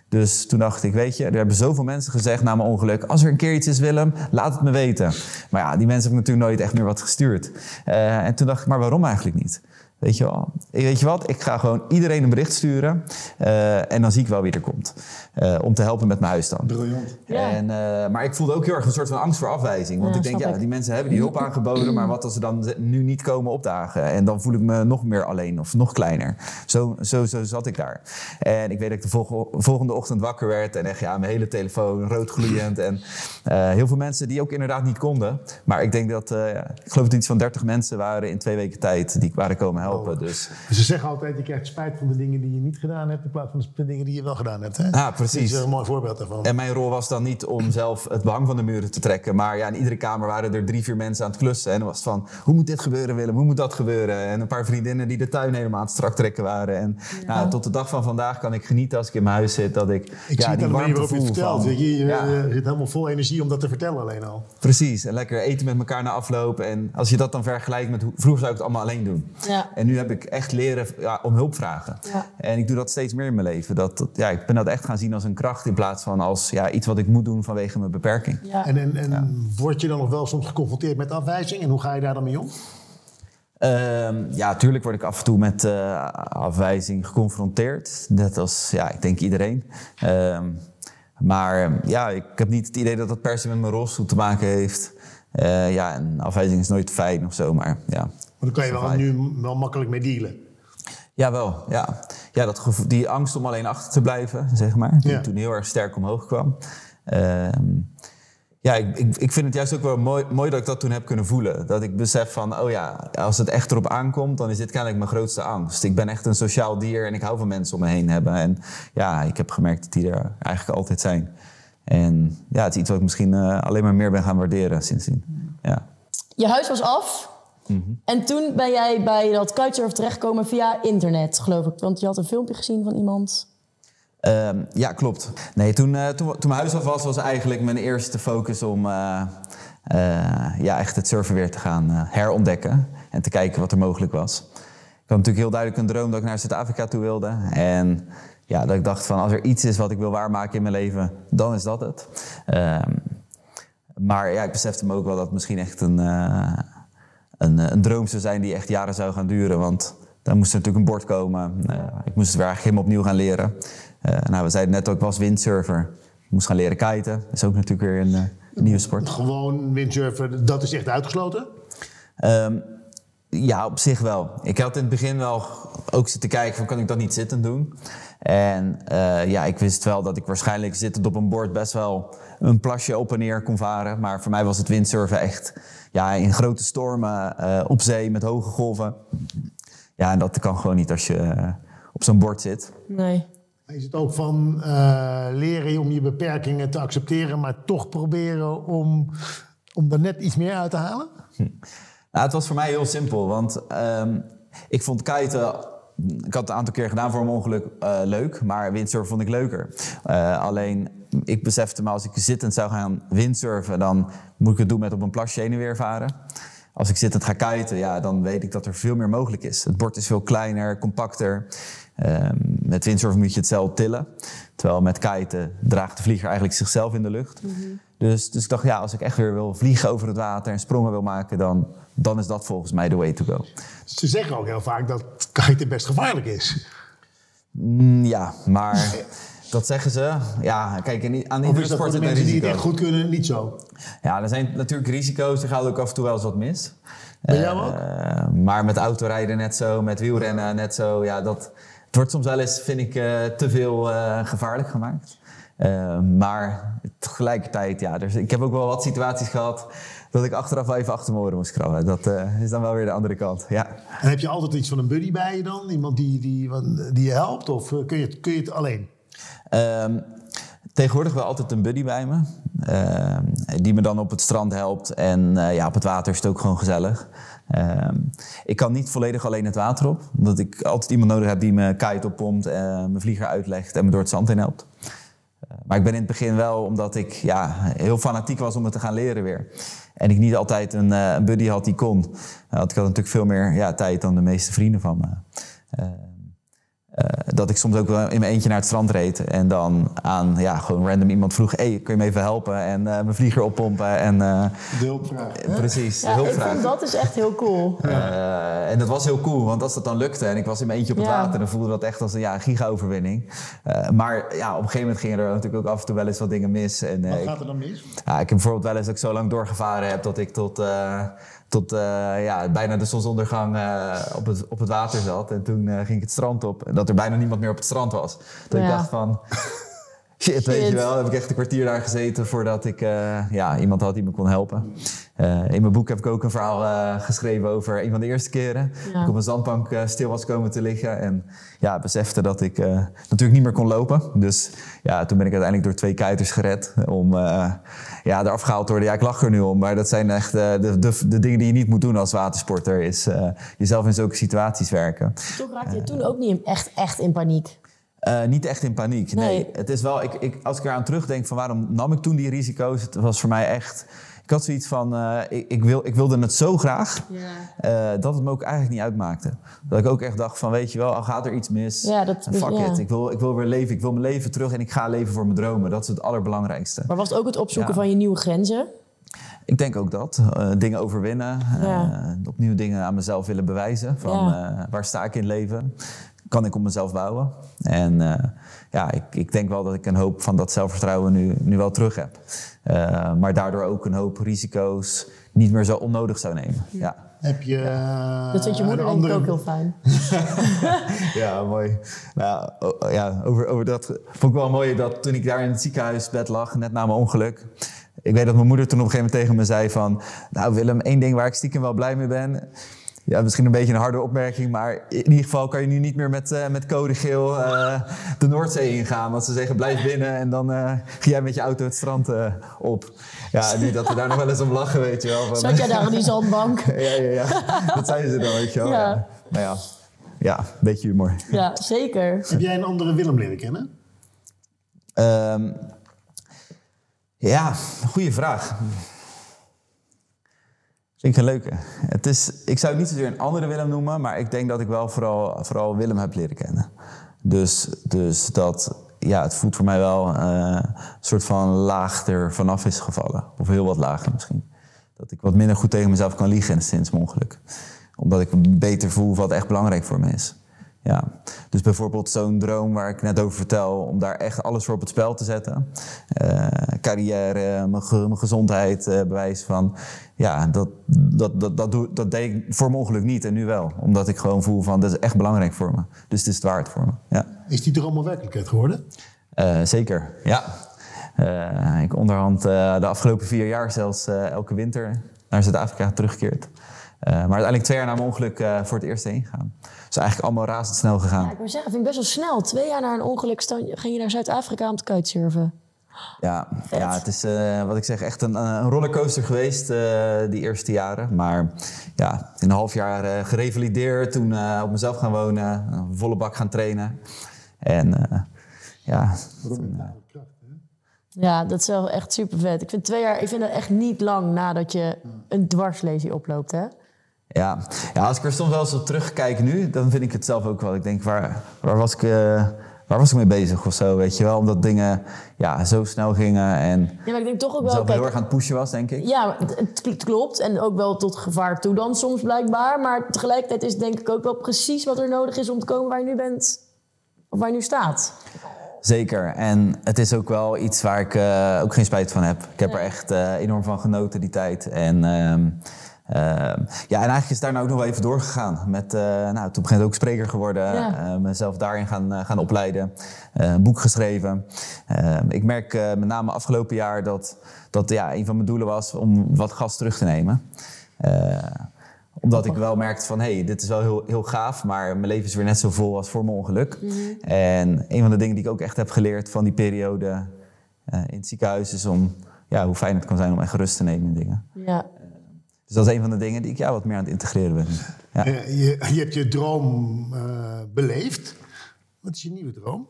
Dus toen dacht ik, weet je, er hebben zoveel mensen gezegd na mijn ongeluk... als er een keer iets is, Willem, laat het me weten. Maar ja, die mensen hebben natuurlijk nooit echt meer wat gestuurd. Eh, en toen dacht ik, maar waarom eigenlijk niet? Weet je wel, weet je wat, ik ga gewoon iedereen een bericht sturen... eh, en dan zie ik wel wie er komt. Eh, om te helpen met mijn huis dan. Briljant. Ja. En, eh, maar ik voelde ook heel erg een soort van angst voor afwijzing. Want Ja, ik denk, ja, ik. die mensen hebben die hulp aangeboden... maar wat als ze dan nu niet komen opdagen? En dan voel ik me nog meer alleen of nog kleiner. Zo, zo, zo zat ik daar. En ik weet dat ik de volg- volgende ochtend wakker werd... en echt, ja, mijn hele telefoon rood gloeiend. en eh, heel veel mensen die ook inderdaad niet konden. Maar ik denk dat, eh, ik geloof dat iets van 30 mensen waren in twee weken tijd... die waren komen helpen. Dus Ze zeggen altijd, je krijgt spijt van de dingen die je niet gedaan hebt... in plaats van de dingen die je wel gedaan hebt. Hè? Ah, precies. Dat is een mooi voorbeeld daarvan. En mijn rol was dan niet om zelf het behang van de muren te trekken. Maar ja, in iedere kamer waren er drie, vier mensen aan het klussen. En dan was het van, hoe moet dit gebeuren Willem? Hoe moet dat gebeuren? En een paar vriendinnen die de tuin helemaal aan het strak trekken waren. En nou, tot de dag van vandaag kan ik genieten als ik in mijn huis zit. Dat ik, Ik ja, zie het die warmte waarop je het voel vertelt. van- weet je, je Ja. eh, zit helemaal vol energie om dat te vertellen alleen al. Precies, en lekker eten met elkaar na afloop. En als je dat dan vergelijkt met hoe vroeger zou ik het allemaal alleen doen. Ja. En nu heb ik echt leren ja, om hulp vragen. Ja. En ik doe dat steeds meer in mijn leven. Dat, dat- ja, ik ben dat echt gaan zien als een kracht in plaats van als ja, iets wat ik moet doen vanwege mijn beperking. Ja. En, en, en word je dan nog wel soms geconfronteerd met afwijzing? En hoe ga je daar dan mee om? Ehm, ja, tuurlijk word ik af en toe met eh, afwijzing geconfronteerd. Net als, ja, ik denk iedereen. Ehm, maar ja, ik heb niet het idee dat dat per se met mijn rolstoel te maken heeft. Eh, ja, en afwijzing is nooit fijn of zo, maar ja. Maar dan kan je wel nu wel makkelijk mee dealen. Ja, wel. Ja, ja dat die angst om alleen achter te blijven, zeg maar. Die Ja. toen heel erg sterk omhoog kwam. Ehm, Ja, ik, ik, ik vind het juist ook wel mooi, mooi dat ik dat toen heb kunnen voelen. Dat ik besef van, oh ja, als het echt erop aankomt, dan is dit kennelijk mijn grootste angst. Ik ben echt een sociaal dier en ik hou van mensen om me heen hebben. En ja, ik heb gemerkt dat die er eigenlijk altijd zijn. En ja, het is iets wat ik misschien uh, alleen maar meer ben gaan waarderen sindsdien. Ja. Je huis was af. Mm -hmm. En toen ben jij bij dat kitesurf terechtgekomen via internet, geloof ik. Want je had een filmpje gezien van iemand. Uh, ja, klopt. Nee, toen, uh, toen, toen mijn huis af was, was eigenlijk mijn eerste focus om uh, ja, echt het surfen weer te gaan herontdekken. En te kijken wat er mogelijk was. Ik had natuurlijk heel duidelijk een droom dat ik naar Zuid-Afrika toe wilde. En ja, dat ik dacht van als er iets is wat ik wil waarmaken in mijn leven, dan is dat het. Ehm, maar ja, ik besefte me ook wel dat het misschien echt een, een, een droom zou zijn die echt jaren zou gaan duren. Want dan moest er natuurlijk een bord komen. ik moest het weer eigenlijk helemaal opnieuw gaan leren. Uh, nou, we zeiden net ook, ik was windsurfer. Ik moest gaan leren kiten. Dat is ook natuurlijk weer een, uh, nieuwe sport. Gewoon windsurfen, dat is echt uitgesloten? Um, ja, op zich wel. Ik had in het begin wel ook zitten kijken van kan ik dat niet zittend doen. En uh, ja, ik wist wel dat ik waarschijnlijk zittend op een bord best wel een plasje op en neer kon varen. Maar voor mij was het windsurfen echt ja, in grote stormen op zee met hoge golven. Ja, en dat kan gewoon niet als je op zo'n bord zit. Nee. Is het ook van uh, leren om je beperkingen te accepteren, maar toch proberen om, om er net iets meer uit te halen? Hm. Nou, het was voor mij heel simpel, want um, ik vond kiten. Ik had het een aantal keer gedaan voor een ongeluk uh, leuk, maar windsurfen vond ik leuker. Uh, alleen, ik besefte me als ik zittend zou gaan windsurfen, dan moet ik het doen met op een plasje heen en weer varen. Als ik zittend ga kiten, ja, dan weet ik dat er veel meer mogelijk is. Het bord is veel kleiner, compacter. Um, met windsurfen moet je het zelf tillen. Terwijl met kiten draagt de vlieger eigenlijk zichzelf in de lucht. Mm -hmm. dus, dus ik dacht, ja, als ik echt weer wil vliegen over het water en sprongen wil maken, dan, dan is dat volgens mij de way to go. Ze zeggen ook heel vaak dat kiten best gevaarlijk is. Mm, ja, maar dat zeggen ze. Ja, kijk, aan iedere sport zit mensen die het echt goed kunnen, niet zo. Ja, er zijn natuurlijk risico's. Er gaat ook af en toe wel eens wat mis. Bij jou ook? Uh, maar met autorijden net zo, met wielrennen net zo. Ja, dat, het wordt soms wel eens, vind ik, uh, te veel uh, gevaarlijk gemaakt. Maar tegelijkertijd, ja, dus ik heb ook wel wat situaties gehad dat ik achteraf wel even achter mijn oren moest krabben. Dat uh, is dan wel weer de andere kant, ja. En heb je altijd iets van een buddy bij je dan? Iemand die, die, die je helpt? Of kun je, kun je het alleen? Um, tegenwoordig wel altijd een buddy bij me. Uh, die me dan op het strand helpt. En uh, ja, op het water is het ook gewoon gezellig. Uh, ik kan niet volledig alleen het water op. Omdat ik altijd iemand nodig heb die me kite oppompt. Mijn vlieger uitlegt en me door het zand heen helpt. Maar ik ben in het begin wel, omdat ik ja, heel fanatiek was om het te gaan leren weer. En ik niet altijd een, een buddy had die kon. had ik had natuurlijk veel meer ja, tijd dan de meeste vrienden van me. Uh, dat ik soms ook wel in mijn eentje naar het strand reed. En dan aan ja, gewoon random iemand vroeg: hey, kun je me even helpen? En uh, mijn vlieger oppompen. En, uh, de hulpvraag. Precies, ja, de hulpvraag. Ik vind dat is echt heel cool. en dat was heel cool, want als dat dan lukte en ik was in mijn eentje op het Ja. water, dan voelde dat echt als een ja, giga-overwinning. maar ja, op een gegeven moment gingen er natuurlijk ook af en toe wel eens wat dingen mis. En, Wat gaat er dan mis? ja, ik heb bijvoorbeeld wel eens dat ik zo lang doorgevaren heb dat ik tot, uh, tot uh, ja, bijna de zonsondergang uh, op, het, op het water zat. En toen ging ik het strand op en dat er bijna niemand meer op het strand was. Dat ik dacht van... Shit, weet je wel. Heb ik echt een kwartier daar gezeten voordat ik ja, iemand had die me kon helpen. in mijn boek heb ik ook een verhaal eh, geschreven over een van de eerste keren. Ja. Dat ik op een zandbank eh, stil was komen te liggen. En ja, besefte dat ik eh, natuurlijk niet meer kon lopen. Dus ja, toen ben ik uiteindelijk door twee kuiters gered. Om eh, ja, eraf gehaald te worden. Ja, ik lach er nu om. Maar dat zijn echt eh, de, de, de dingen die je niet moet doen als watersporter. Is eh, jezelf in zulke situaties werken. Toch raakte je toen ook niet echt, echt in paniek. Eh, niet echt in paniek. Nee. Nee. Het is wel, ik, ik, als ik eraan terugdenk van waarom nam ik toen die risico's, het was voor mij echt. Ik had zoiets van, eh, ik, ik, wil, ik wilde het zo graag, Ja. eh, dat het me ook eigenlijk niet uitmaakte. Dat ik ook echt dacht van, weet je wel, al gaat er iets mis, Ja, dat- fuck ja. it. Ik wil, ik wil weer leven, ik wil mijn leven terug en ik ga leven voor mijn dromen. Dat is het allerbelangrijkste. Maar was het ook het opzoeken van je nieuwe grenzen? Ik denk ook dat. Dingen overwinnen. Ja. opnieuw dingen aan mezelf willen bewijzen. Van Ja. waar sta ik in het leven? Kan ik op mezelf bouwen? En eh, ja, ik, ik denk wel dat ik een hoop van dat zelfvertrouwen nu, nu wel terug heb. Eh, maar daardoor ook een hoop risico's niet meer zo onnodig zou nemen. Ja, Heb je eh, Dat vindt je moeder andere- ook heel fijn. ja mooi. Nou, o- ja, over, over dat vond ik wel mooi dat toen ik daar in het ziekenhuisbed lag, net na mijn ongeluk. ik weet dat mijn moeder toen op een gegeven moment tegen me zei van... Nou Willem, één ding waar ik stiekem wel blij mee ben... Ja, misschien een beetje een harde opmerking, maar in ieder geval kan je nu niet meer met, uh, met code geel uh, de Noordzee ingaan. Want ze zeggen blijf binnen en dan uh, ga jij met je auto het strand op. Ja, niet dat we daar nog wel eens om lachen, weet je wel. Van, Zat jij daar op die zandbank? ja, ja, ja. Dat zeiden ze dan, weet je wel. Ja. ja. Nou ja, ja, een beetje humor. Ja, zeker. Heb jij een andere Willem leren kennen? Um, ja, goede vraag. Ik een leuke. Het is, ik zou het niet zozeer een andere Willem noemen, maar ik denk dat ik wel vooral, vooral Willem heb leren kennen. Dus, dus dat, ja, het voelt voor mij wel uh, een soort van laag er vanaf is gevallen. Of heel wat lager misschien. Dat ik wat minder goed tegen mezelf kan liegen sinds mijn ongeluk. Omdat ik beter voel wat echt belangrijk voor me is. Ja. Dus bijvoorbeeld zo'n droom waar ik net over vertel, om daar echt alles voor op het spel te zetten. Uh, carrière, mijn, ge mijn gezondheid, uh, bewijs van. Ja, dat, dat, dat, dat, doe, dat deed ik voor mijn ongeluk niet en nu wel. Omdat ik gewoon voel van, dat is echt belangrijk voor me. Dus het is het waard voor me. Ja. Is die droom al werkelijkheid geworden? Uh, zeker, ja. ik onderhand de afgelopen vier jaar zelfs elke winter naar Zuid-Afrika teruggekeerd. Uh, maar uiteindelijk twee jaar na mijn ongeluk uh, voor het eerst heen gaan. Dus eigenlijk allemaal razendsnel gegaan. Ja, ik moet zeggen, vind ik best wel snel. Twee jaar na een ongeluk ging je naar Zuid-Afrika om te kitesurfen. Ja, ja, het is uh, wat ik zeg echt een, een rollercoaster geweest die eerste jaren. Maar ja, in een half jaar gerevalideerd, toen op mezelf gaan wonen, volle bak gaan trainen. En ja... Ja, dat is wel echt super vet. Ik vind twee jaar, ik vind dat echt niet lang nadat je een dwarslesie oploopt, hè? Ja. ja, als ik er soms wel eens op terugkijk nu, dan vind ik het zelf ook wel. Ik denk, waar, waar, was, ik, uh, waar was ik mee bezig of zo, weet je wel? Omdat dingen ja, zo snel gingen en ja, maar ik denk toch ook wel, heel erg aan het pushen was, denk ik. Ja, het klopt. En ook wel tot gevaar toe dan soms blijkbaar. Maar tegelijkertijd is denk ik ook wel precies wat er nodig is om te komen waar je nu bent. Of waar je nu staat. Zeker. En het is ook wel iets waar ik uh, ook geen spijt van heb. Ik heb er echt uh, enorm van genoten die tijd. En... Uh, Uh, ja, en eigenlijk is daar nou ook nog wel even doorgegaan. Met, uh, nou, toen gegeven moment ook spreker geworden. Ja. Uh, mezelf daarin gaan, gaan opleiden. een boek geschreven. ik merk met name afgelopen jaar dat, dat ja, een van mijn doelen was om wat gas terug te nemen omdat ik wel merkte van, hé, hey, dit is wel heel, heel gaaf, maar mijn leven is weer net zo vol als voor mijn ongeluk. Mm -hmm. En een van de dingen die ik ook echt heb geleerd van die periode in het ziekenhuis is om, ja, hoe fijn het kan zijn om echt rust te nemen in dingen. Ja. Dus dat is een van de dingen die ik ja, wat meer aan het integreren ben. Ja. Uh, je, je, hebt je droom beleefd. Wat is je nieuwe droom?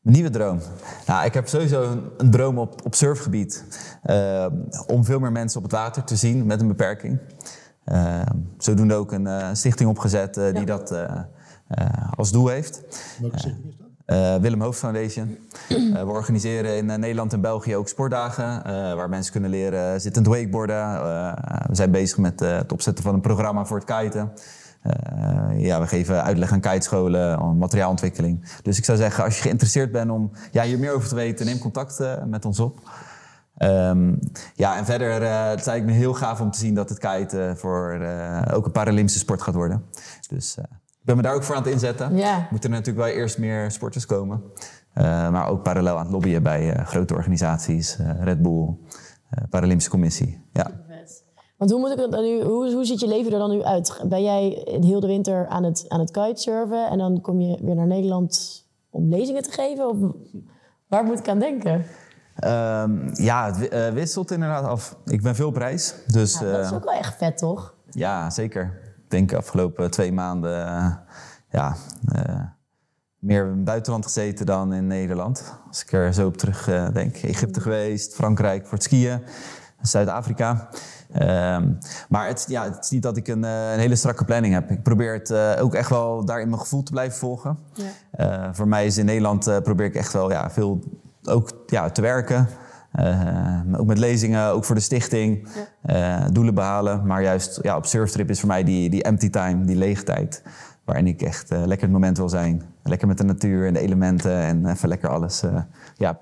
Mijn nieuwe droom? Nou, ik heb sowieso een, een droom op, op surfgebied. om veel meer mensen op het water te zien met een beperking. Uh, zodoende ook een stichting opgezet die ja. dat als doel heeft. Welke stichting is dat? Willem Hoofd Foundation. we organiseren in Nederland en België ook sportdagen waar mensen kunnen leren zittend wakeboarden. we zijn bezig met het opzetten van een programma voor het kiten. ja, we geven uitleg aan kitescholen, materiaalontwikkeling. Dus ik zou zeggen, als je geïnteresseerd bent om ja, hier meer over te weten, neem contact met ons op. Um, ja, en verder uh, het lijkt me heel gaaf om te zien dat het kiten voor uh, ook een Paralympische sport gaat worden. Dus uh, ik ben me daar ook voor aan het inzetten. Ja. Moeten er natuurlijk wel eerst meer sporters komen. maar ook parallel aan het lobbyen bij grote organisaties, Red Bull, Paralympische Commissie. Ja. Want hoe, moet ik dat nu, hoe, hoe ziet je leven er dan nu uit? Ben jij heel de winter aan het, aan het kitesurfen en dan kom je weer naar Nederland om lezingen te geven? Of waar moet ik aan denken? Um, ja, het wisselt inderdaad af. Ik ben veel op reis. Dus, ja, dat is ook wel echt vet, toch? Ja, zeker. Ik denk de afgelopen twee maanden uh, ja, uh, meer in het buitenland gezeten dan in Nederland. Als ik er zo op terug denk. Egypte geweest, Frankrijk voor het skiën, Zuid-Afrika. Um, maar het, ja, het is niet dat ik een, een, hele strakke planning heb. Ik probeer het ook echt wel daar in mijn gevoel te blijven volgen. Ja. voor mij is in Nederland probeer ik echt wel ja, veel ook ja, te werken. Uh, ook met lezingen, ook voor de stichting. Ja. Uh, doelen behalen. Maar juist ja, op surftrip is voor mij die, die empty time, die lege tijd. Waarin ik echt uh, lekker het moment wil zijn. Lekker met de natuur en de elementen. En even lekker alles ja,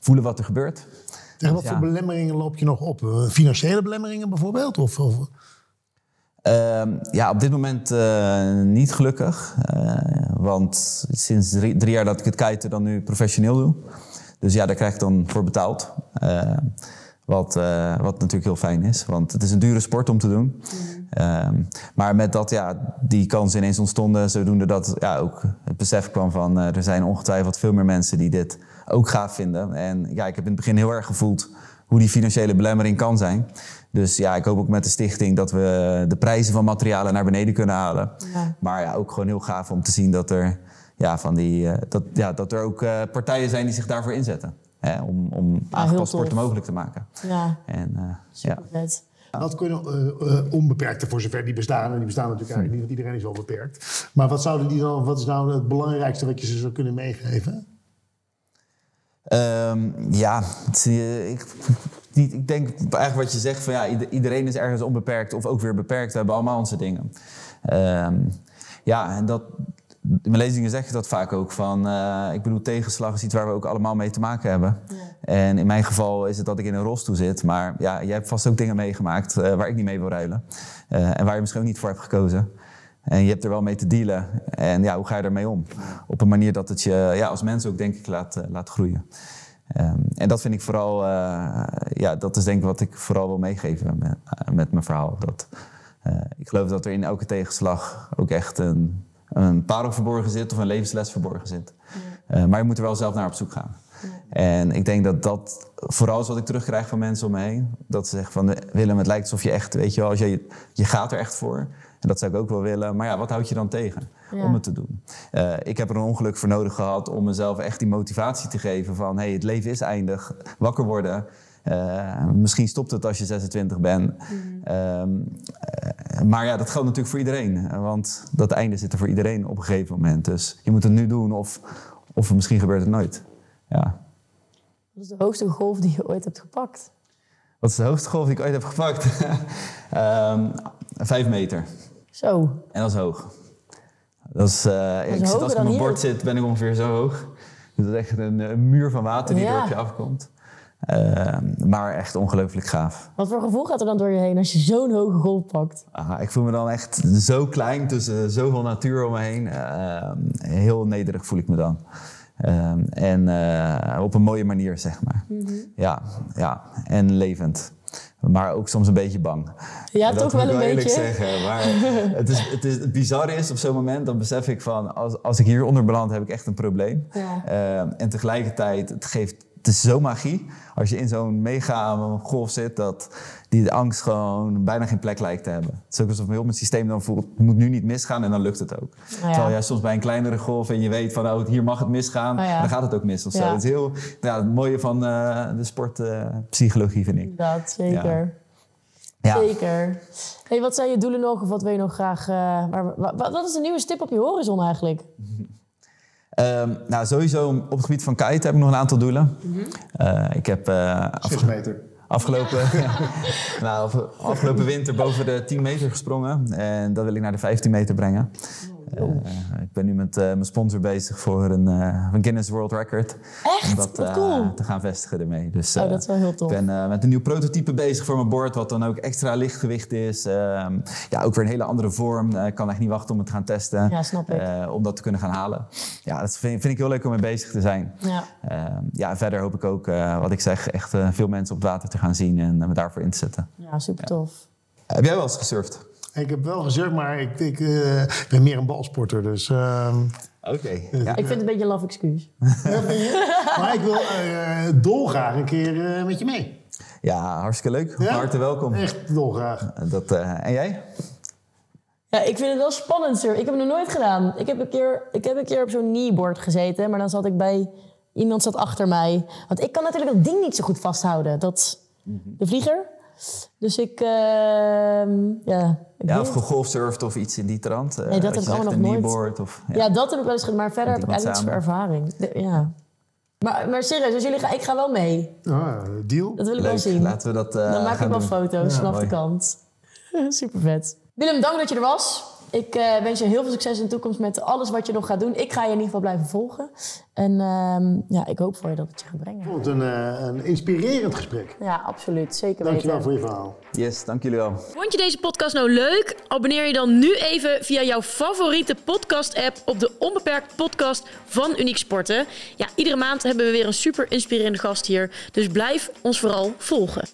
voelen wat er gebeurt. Tegen wat dus, voor ja. belemmeringen loop je nog op? Financiële belemmeringen bijvoorbeeld? Of, of? Uh, ja, op dit moment uh, niet gelukkig. Uh, want sinds drie, drie, jaar dat ik het kiten dan nu professioneel doe. Dus ja, daar krijg ik dan voor betaald. Uh, Wat, eh, wat natuurlijk heel fijn is, want het is een dure sport om te doen. Ehm, maar met dat ja, die kansen ineens ontstonden, zodoende dat ja, ook het besef kwam van eh, er zijn ongetwijfeld veel meer mensen die dit ook gaaf vinden. En ja, ik heb in het begin heel erg gevoeld hoe die financiële belemmering kan zijn. Dus ja, ik hoop ook met de stichting dat we de prijzen van materialen naar beneden kunnen halen. Ja. Maar ja, ook gewoon heel gaaf om te zien dat er, ja, van die, eh, dat, ja, dat er ook eh, partijen zijn die zich daarvoor inzetten. Hè, om om aangepast tof. sporten mogelijk te maken. Ja, En, eh, ja. vet. Wat kunnen onbeperkte, voor zover die bestaan, en die bestaan natuurlijk eigenlijk niet, want iedereen is wel beperkt. Maar wat zouden die dan, wat is nou het belangrijkste wat je ze zou kunnen meegeven? Ehm, ja, het, ik, ik denk eigenlijk wat je zegt van ja, ieder- iedereen is ergens onbeperkt of ook weer beperkt. We hebben allemaal onze dingen. Ehm, ja, en dat, in mijn lezingen zeg je dat vaak ook van, eh, ik bedoel tegenslag is iets waar we ook allemaal mee te maken hebben. En in mijn geval is het dat ik in een rolstoel zit, maar ja, jij hebt vast ook dingen meegemaakt eh, waar ik niet mee wil ruilen. Eh, en waar je misschien ook niet voor hebt gekozen. En je hebt er wel mee te dealen. En ja, hoe ga je ermee om? Op een manier dat het je ja, als mens ook denk ik laat, laat groeien. Ehm, en dat vind ik vooral, ja, dat is denk ik wat ik vooral wil meegeven met, met mijn verhaal. Dat, ik geloof dat er in elke tegenslag ook echt een, een parel verborgen zit of een levensles verborgen zit. Eh, maar je moet er wel zelf naar op zoek gaan. En ik denk dat dat vooral is wat ik terugkrijg van mensen om me heen. Dat ze zeggen van Willem, het lijkt alsof je echt, weet je wel, als je, je gaat er echt voor. En dat zou ik ook wel willen. Maar ja, wat houd je dan tegen Ja. om het te doen? Eh, ik heb er een ongeluk voor nodig gehad om mezelf echt die motivatie te geven van hey, het leven is eindig, wakker worden. Eh, misschien stopt het als je 26 bent. Ehm, eh, maar ja, dat geldt natuurlijk voor iedereen. Want dat einde zit er voor iedereen op een gegeven moment. Dus je moet het nu doen of, of misschien gebeurt het nooit. Ja. Wat is de hoogste golf die je ooit hebt gepakt? Wat is de hoogste golf die ik ooit heb gepakt? Ehm, vijf meter. Zo. En dat is hoog. Dat is, eh, ik zit, als ik op mijn bord zit, ben ik ongeveer zo hoog. Dus dat is echt een, een muur van water die Ja. er op je afkomt. Ehm, maar echt ongelooflijk gaaf. Wat voor gevoel gaat er dan door je heen als je zo'n hoge golf pakt? Ah, ik voel me dan echt zo klein tussen zoveel natuur om me heen. Ehm, heel nederig voel ik me dan. Ehm, en eh, op een mooie manier, zeg maar. Mhm. Ja, ja, en levend. Maar ook soms een beetje bang. Ja, dat toch moet wel ik een eerlijk beetje. zeggen. Maar het, is, het, is, het bizarre is, op zo'n moment, dan besef ik van... Als, als ik hieronder beland, heb ik echt een probleem. Ja. En tegelijkertijd, het geeft... Het is zo magie. Als je in zo'n mega golf zit, dat die de angst gewoon bijna geen plek lijkt te hebben. Het is ook alsof heel mijn systeem dan voelt, het moet nu niet misgaan en dan lukt het ook. ja. Terwijl jij soms bij een kleinere golf en je weet van, oh, hier mag het misgaan, Oh ja. dan gaat het ook mis of zo. Ja. Het is heel, ja, het mooie van eh, de sportpsychologie, vind ik. Dat zeker. Ja. Zeker. Hey, wat zijn je doelen nog of wat wil je nog graag... eh, waar, wa- wa- wat is de nieuwe stip op je horizon eigenlijk? Ehm, nou, sowieso op het gebied van kite heb ik nog een aantal doelen. Mhm. Eh, ik heb eh, afge- meter. afgelopen, nou, af- afgelopen winter boven de 10 meter gesprongen. En dat wil ik naar de 15 meter brengen. Eh, ik ben nu met eh, mijn sponsor bezig voor een, eh, een Guinness World Record. Echt? Om dat Wat cool. te gaan vestigen ermee. Dus, Oh, dat is wel heel tof. Ik ben met een nieuw prototype bezig voor mijn bord, wat dan ook extra lichtgewicht is. Ehm, ja, ook weer een hele andere vorm. Ik kan echt niet wachten om het te gaan testen. Ja, snap ik. om dat te kunnen gaan halen. Ja, dat vind, vind ik heel leuk om mee bezig te zijn. Ja. Ehm, ja, verder hoop ik ook, wat ik zeg, echt veel mensen op het water te gaan zien en me daarvoor in te zetten. Ja, super tof. Heb jij wel eens gesurfd? Ik heb wel gezegd, maar ik, ik eh, ben meer een balsporter. Dus, ehm, Oké. Ja. Ik vind het een beetje een laf excuus. ja, vind je? maar ik wil eh, dolgraag een keer eh, met je mee. ja, hartstikke leuk. Ja? Van harte welkom. Echt dolgraag. Dat, eh, en jij? Ja, ik vind het wel spannend, sir. Ik heb het nog nooit gedaan. Ik heb een keer, ik heb een keer op zo'n kneeboard gezeten, maar dan zat ik bij iemand zat achter mij. Want ik kan natuurlijk dat ding niet zo goed vasthouden. Dat, de vlieger. Dus ik, ehm, ja... Ik Ja, of het. gegolfsurfd of iets in die trant? Eh, Nee, dat heb ik allemaal een nog nooit. Of, Ja. dat heb ik wel eens gedaan, maar verder heb ik eigenlijk niets voor ervaring. De- ja. Maar, maar serieus, als jullie gaan, ik ga wel mee. Ah, deal. Dat wil ik wel zien. laten we dat eh Dan maak ik wel doen. foto's Ja, vanaf mooi. de kant. Super vet. Willem, dank dat je er was. Ik eh, wens je heel veel succes in de toekomst met alles wat je nog gaat doen. Ik ga je in ieder geval blijven volgen. En ehm, ja, ik hoop voor je dat het je gaat brengen. Ik vond een, eh, een inspirerend gesprek. Ja, absoluut. Zeker Dankjewel weten. voor je verhaal. Yes, dank jullie wel. Vond je deze podcast nou leuk? Abonneer je dan nu even via jouw favoriete podcast-app op de Onbeperkt podcast van Uniek Sporten. Ja, iedere maand hebben we weer een super inspirerende gast hier. Dus blijf ons vooral volgen.